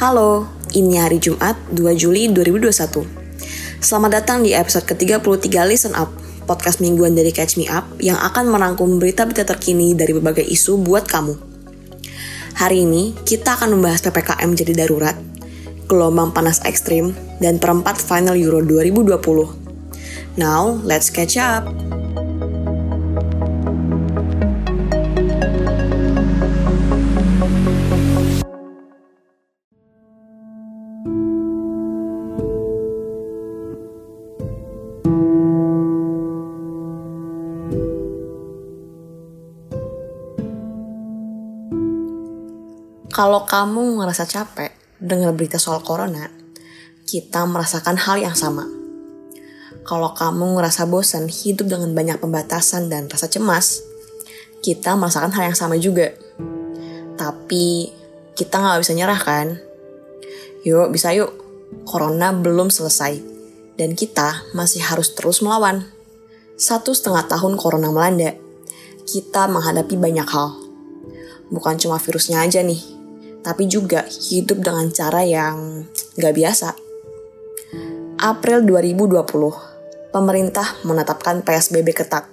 Halo, ini hari Jumat 2 Juli 2021. Selamat datang di episode ke-33 Listen Up, podcast mingguan dari Catch Me Up yang akan merangkum berita-berita terkini dari berbagai isu buat kamu. Hari ini, kita akan membahas PPKM jadi darurat, gelombang panas ekstrim, dan perempat final Euro 2020. Now, let's catch up! Kalau kamu ngerasa capek dengar berita soal corona, kita merasakan hal yang sama. Kalau kamu ngerasa bosan hidup dengan banyak pembatasan dan rasa cemas, kita merasakan hal yang sama juga. Tapi kita nggak bisa nyerah kan? Yuk bisa yuk, corona belum selesai. Dan kita masih harus terus melawan. Satu setengah tahun corona melanda, kita menghadapi banyak hal. Bukan cuma virusnya aja nih, tapi juga hidup dengan cara yang gak biasa. April 2020, pemerintah menetapkan PSBB ketat.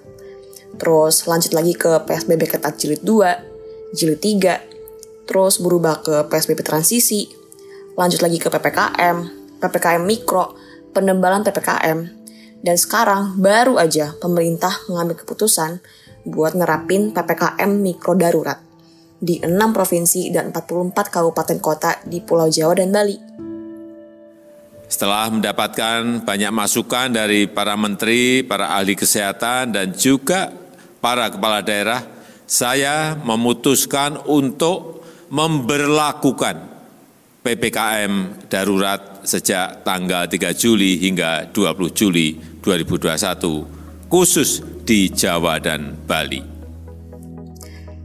Terus lanjut lagi ke PSBB ketat jilid 2, jilid 3, terus berubah ke PSBB transisi, lanjut lagi ke PPKM, PPKM mikro, penebalan PPKM, dan sekarang baru aja pemerintah mengambil keputusan buat nerapin PPKM mikro darurat di 6 provinsi dan 44 kabupaten kota di Pulau Jawa dan Bali. Setelah mendapatkan banyak masukan dari para menteri, para ahli kesehatan, dan juga para kepala daerah, saya memutuskan untuk memberlakukan PPKM darurat sejak tanggal 3 Juli hingga 20 Juli 2021, khusus di Jawa dan Bali.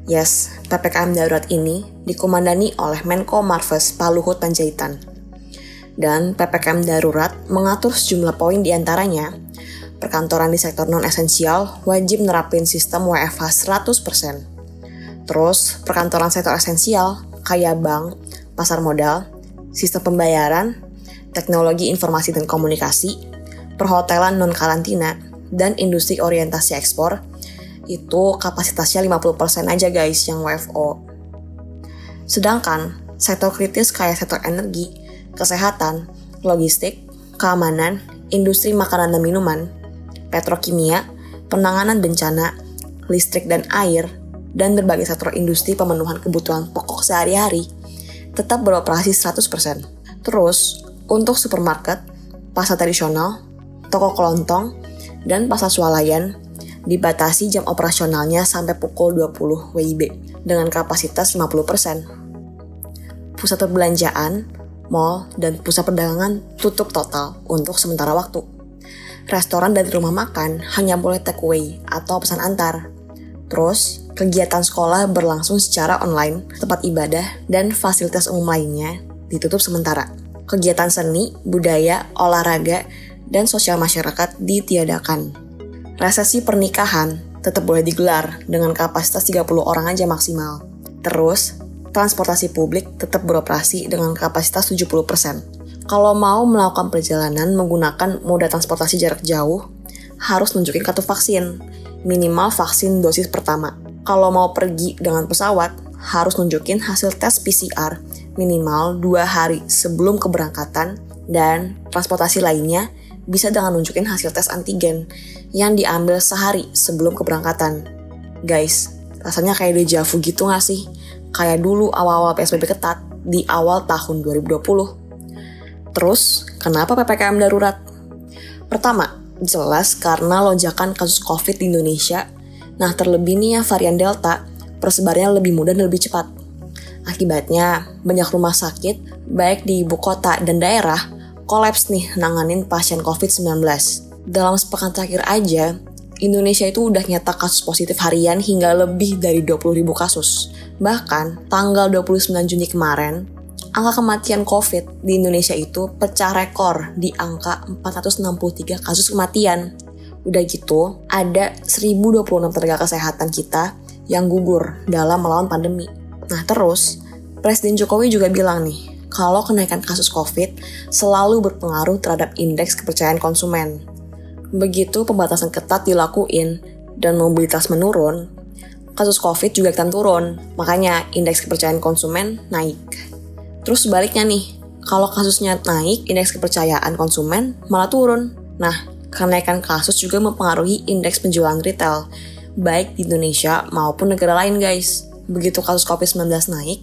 Yes, PPKM darurat ini dikomandani oleh Menko Marves Pak Luhut Panjaitan. Dan PPKM darurat mengatur sejumlah poin di antaranya, perkantoran di sektor non-esensial wajib nerapin sistem WFH 100%. Terus, perkantoran sektor esensial kayak bank, pasar modal, sistem pembayaran, teknologi informasi dan komunikasi, perhotelan non-karantina, dan industri orientasi ekspor itu kapasitasnya 50% aja guys yang WFO. Sedangkan sektor kritis kayak sektor energi, kesehatan, logistik, keamanan, industri makanan dan minuman, petrokimia, penanganan bencana, listrik dan air, dan berbagai sektor industri pemenuhan kebutuhan pokok sehari-hari tetap beroperasi 100%. Terus, untuk supermarket, pasar tradisional, toko kelontong, dan pasar swalayan dibatasi jam operasionalnya sampai pukul 20 WIB dengan kapasitas 50%. Pusat perbelanjaan, mall, dan pusat perdagangan tutup total untuk sementara waktu. Restoran dan rumah makan hanya boleh take away atau pesan antar. Terus, kegiatan sekolah berlangsung secara online, tempat ibadah, dan fasilitas umum lainnya ditutup sementara. Kegiatan seni, budaya, olahraga, dan sosial masyarakat ditiadakan resesi pernikahan tetap boleh digelar dengan kapasitas 30 orang aja maksimal. Terus, transportasi publik tetap beroperasi dengan kapasitas 70%. Kalau mau melakukan perjalanan menggunakan moda transportasi jarak jauh, harus nunjukin kartu vaksin, minimal vaksin dosis pertama. Kalau mau pergi dengan pesawat, harus nunjukin hasil tes PCR minimal 2 hari sebelum keberangkatan dan transportasi lainnya bisa dengan nunjukin hasil tes antigen yang diambil sehari sebelum keberangkatan. Guys, rasanya kayak deja vu gitu gak sih? Kayak dulu awal-awal PSBB ketat di awal tahun 2020. Terus, kenapa PPKM darurat? Pertama, jelas karena lonjakan kasus COVID di Indonesia. Nah, terlebih nih ya varian Delta, persebarannya lebih mudah dan lebih cepat. Akibatnya, banyak rumah sakit, baik di ibu kota dan daerah, kolaps nih nanganin pasien COVID-19. Dalam sepekan terakhir aja, Indonesia itu udah nyata kasus positif harian hingga lebih dari 20.000 kasus. Bahkan, tanggal 29 Juni kemarin, angka kematian COVID di Indonesia itu pecah rekor di angka 463 kasus kematian. Udah gitu, ada 1026 tenaga kesehatan kita yang gugur dalam melawan pandemi. Nah terus, Presiden Jokowi juga bilang nih, kalau kenaikan kasus COVID selalu berpengaruh terhadap indeks kepercayaan konsumen. Begitu pembatasan ketat dilakuin dan mobilitas menurun, kasus COVID juga akan turun, makanya indeks kepercayaan konsumen naik. Terus sebaliknya nih, kalau kasusnya naik, indeks kepercayaan konsumen malah turun. Nah, kenaikan kasus juga mempengaruhi indeks penjualan retail, baik di Indonesia maupun negara lain guys. Begitu kasus COVID-19 naik,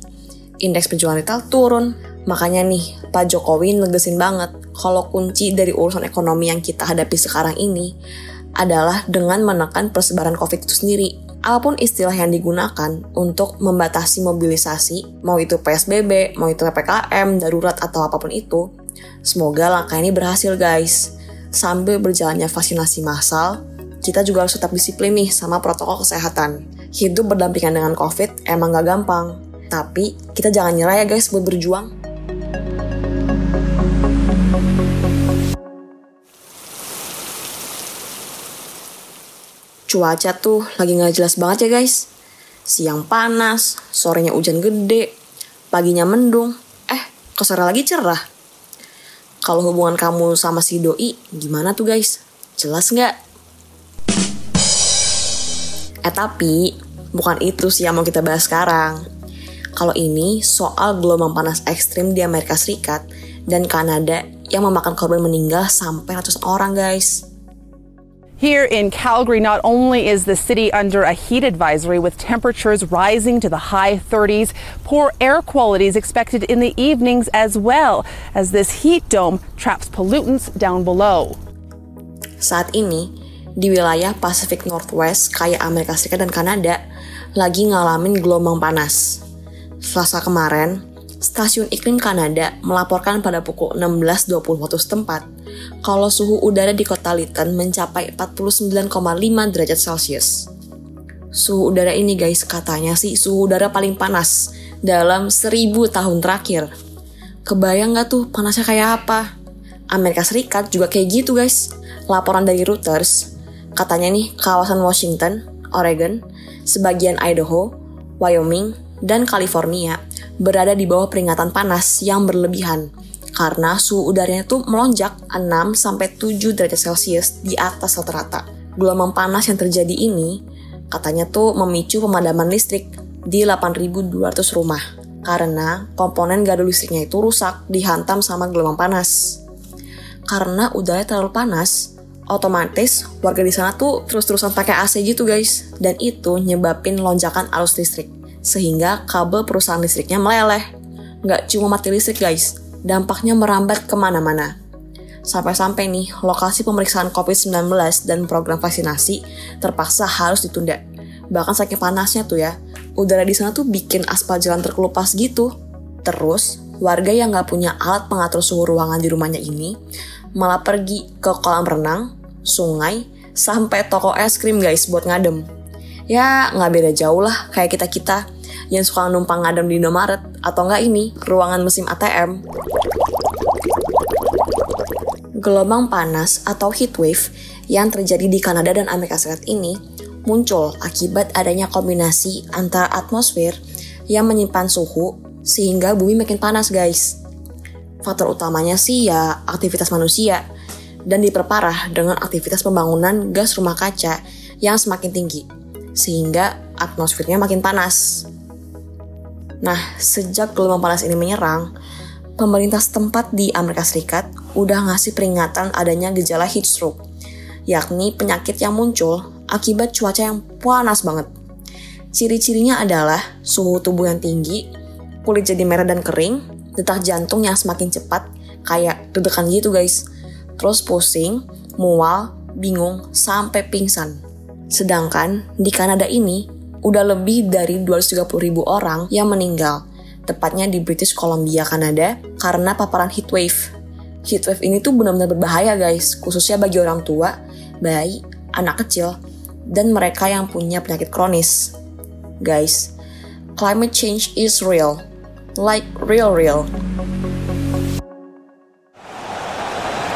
indeks penjualan retail turun. Makanya nih, Pak Jokowi negesin banget kalau kunci dari urusan ekonomi yang kita hadapi sekarang ini adalah dengan menekan persebaran COVID itu sendiri. Apa pun istilah yang digunakan untuk membatasi mobilisasi, mau itu PSBB, mau itu PPKM, darurat atau apa pun itu, semoga langkah ini berhasil guys. Sambil berjalannya vaksinasi massal, kita juga harus tetap disiplin nih sama protokol kesehatan. Hidup berdampingan dengan COVID emang gak gampang, tapi kita jangan nyerah ya guys buat berjuang. Cuaca tuh lagi gak jelas banget ya guys. Siang panas, sorenya hujan gede, paginya mendung, eh kok sore lagi cerah. Kalau hubungan kamu sama si doi, gimana tuh guys? Jelas nggak? Eh tapi, bukan itu sih yang mau kita bahas sekarang. Kalau ini soal gelombang panas ekstrim di Amerika Serikat dan Kanada yang memakan korban meninggal sampai ratusan orang guys. Here in Calgary, not only is the city under a heat advisory with temperatures rising to the high 30s, poor air quality is expected in the evenings as well, as this heat dome traps pollutants down below. Saat ini, di wilayah Pacific Northwest kayak Amerika Serikat dan Kanada, lagi ngalamin gelombang panas. Selasa kemarin, Stasiun Iklim Kanada melaporkan pada pukul 16.20 waktu setempat kalau suhu udara di kota Lytton mencapai 49,5 derajat Celcius. Suhu udara ini guys katanya sih suhu udara paling panas dalam 1000 tahun terakhir. Kebayang gak tuh panasnya kayak apa? Amerika Serikat juga kayak gitu guys. Laporan dari Reuters, katanya nih kawasan Washington, Oregon, sebagian Idaho, Wyoming, dan California berada di bawah peringatan panas yang berlebihan karena suhu udaranya tuh melonjak 6 sampai 7 derajat Celcius di atas rata-rata. Gelombang panas yang terjadi ini katanya tuh memicu pemadaman listrik di 8.200 rumah karena komponen gardu listriknya itu rusak dihantam sama gelombang panas. Karena udara terlalu panas, otomatis warga di sana tuh terus-terusan pakai AC gitu guys dan itu nyebabin lonjakan arus listrik sehingga kabel perusahaan listriknya meleleh. Nggak cuma mati listrik guys, dampaknya merambat ke mana-mana. Sampai-sampai nih, lokasi pemeriksaan COVID-19 dan program vaksinasi terpaksa harus ditunda. Bahkan saking panasnya tuh ya, udara di sana tuh bikin aspal jalan terkelupas gitu. Terus, warga yang nggak punya alat pengatur suhu ruangan di rumahnya ini malah pergi ke kolam renang, sungai, sampai toko es krim guys buat ngadem. Ya, nggak beda jauh lah kayak kita-kita yang suka numpang ngadem di Indomaret atau nggak ini, ruangan mesin ATM. Gelombang panas atau heat wave yang terjadi di Kanada dan Amerika Serikat ini muncul akibat adanya kombinasi antara atmosfer yang menyimpan suhu sehingga bumi makin panas guys. Faktor utamanya sih ya aktivitas manusia dan diperparah dengan aktivitas pembangunan gas rumah kaca yang semakin tinggi sehingga atmosfernya makin panas. Nah, sejak gelombang panas ini menyerang, pemerintah setempat di Amerika Serikat udah ngasih peringatan adanya gejala heat stroke, yakni penyakit yang muncul akibat cuaca yang panas banget. Ciri-cirinya adalah suhu tubuh yang tinggi, kulit jadi merah dan kering, detak jantung yang semakin cepat, kayak deg-degan gitu guys. Terus pusing, mual, bingung, sampai pingsan. Sedangkan di Kanada ini, udah lebih dari 230 ribu orang yang meninggal tepatnya di British Columbia, Kanada, karena paparan heat wave. Heat wave ini tuh benar-benar berbahaya guys, khususnya bagi orang tua, bayi, anak kecil, dan mereka yang punya penyakit kronis. Guys, climate change is real, like real real.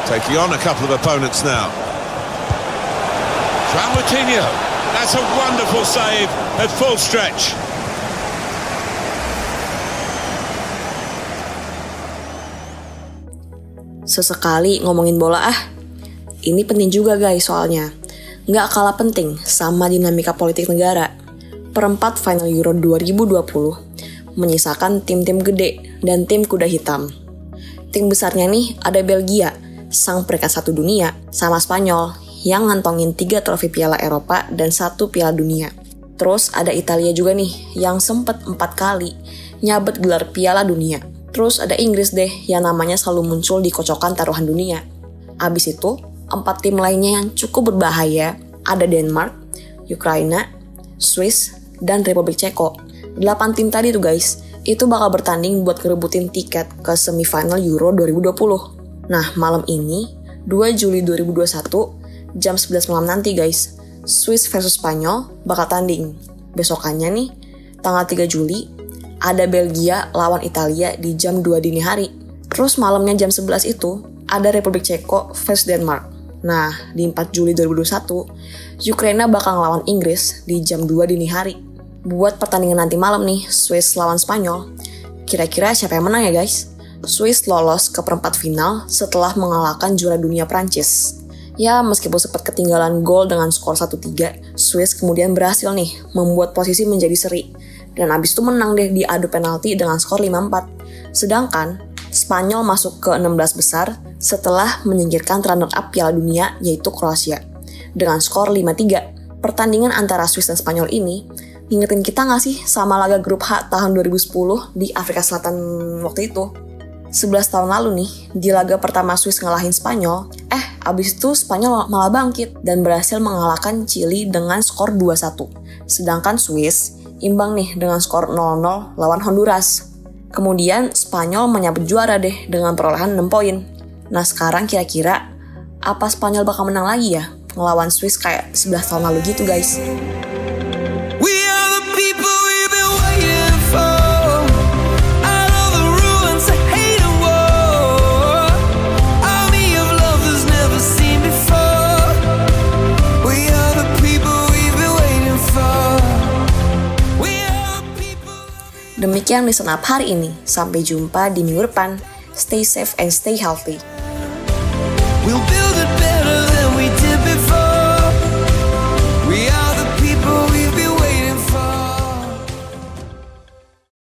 Taking on a couple of opponents now. That's a wonderful save at full stretch. Sesekali ngomongin bola ah. Ini penting juga guys soalnya. Nggak kalah penting sama dinamika politik negara. Perempat final Euro 2020 menyisakan tim-tim gede dan tim kuda hitam. Tim besarnya nih ada Belgia, sang peringkat satu dunia, sama Spanyol yang ngantongin tiga trofi Piala Eropa dan satu Piala Dunia. Terus ada Italia juga nih, yang sempet empat kali nyabet gelar Piala Dunia. Terus ada Inggris deh, yang namanya selalu muncul di kocokan taruhan dunia. Abis itu, empat tim lainnya yang cukup berbahaya ada Denmark, Ukraina, Swiss, dan Republik Ceko. Delapan tim tadi tuh guys, itu bakal bertanding buat ngerebutin tiket ke semifinal Euro 2020. Nah, malam ini, 2 Juli 2021, jam 11 malam nanti guys, Swiss versus Spanyol bakal tanding. Besokannya nih, tanggal 3 Juli, ada Belgia lawan Italia di jam 2 dini hari. Terus malamnya jam 11 itu, ada Republik Ceko versus Denmark. Nah, di 4 Juli 2021, Ukraina bakal ngelawan Inggris di jam 2 dini hari. Buat pertandingan nanti malam nih, Swiss lawan Spanyol. Kira-kira siapa yang menang ya guys? Swiss lolos ke perempat final setelah mengalahkan juara dunia Prancis. Ya, meskipun sempat ketinggalan gol dengan skor 1-3, Swiss kemudian berhasil nih membuat posisi menjadi seri. Dan abis itu menang deh di adu penalti dengan skor 5-4. Sedangkan, Spanyol masuk ke 16 besar setelah menyingkirkan runner-up Piala Dunia yaitu Kroasia. Dengan skor 5-3, pertandingan antara Swiss dan Spanyol ini ngingetin kita nggak sih sama laga grup H tahun 2010 di Afrika Selatan waktu itu? 11 tahun lalu nih, di laga pertama Swiss ngalahin Spanyol, eh abis itu Spanyol malah bangkit dan berhasil mengalahkan Chili dengan skor 2-1. Sedangkan Swiss imbang nih dengan skor 0-0 lawan Honduras. Kemudian Spanyol menyabet juara deh dengan perolehan 6 poin. Nah sekarang kira-kira apa Spanyol bakal menang lagi ya? Ngelawan Swiss kayak 11 tahun lalu gitu guys. Demikian listen up hari ini. Sampai jumpa di minggu depan. Stay safe and stay healthy. We'll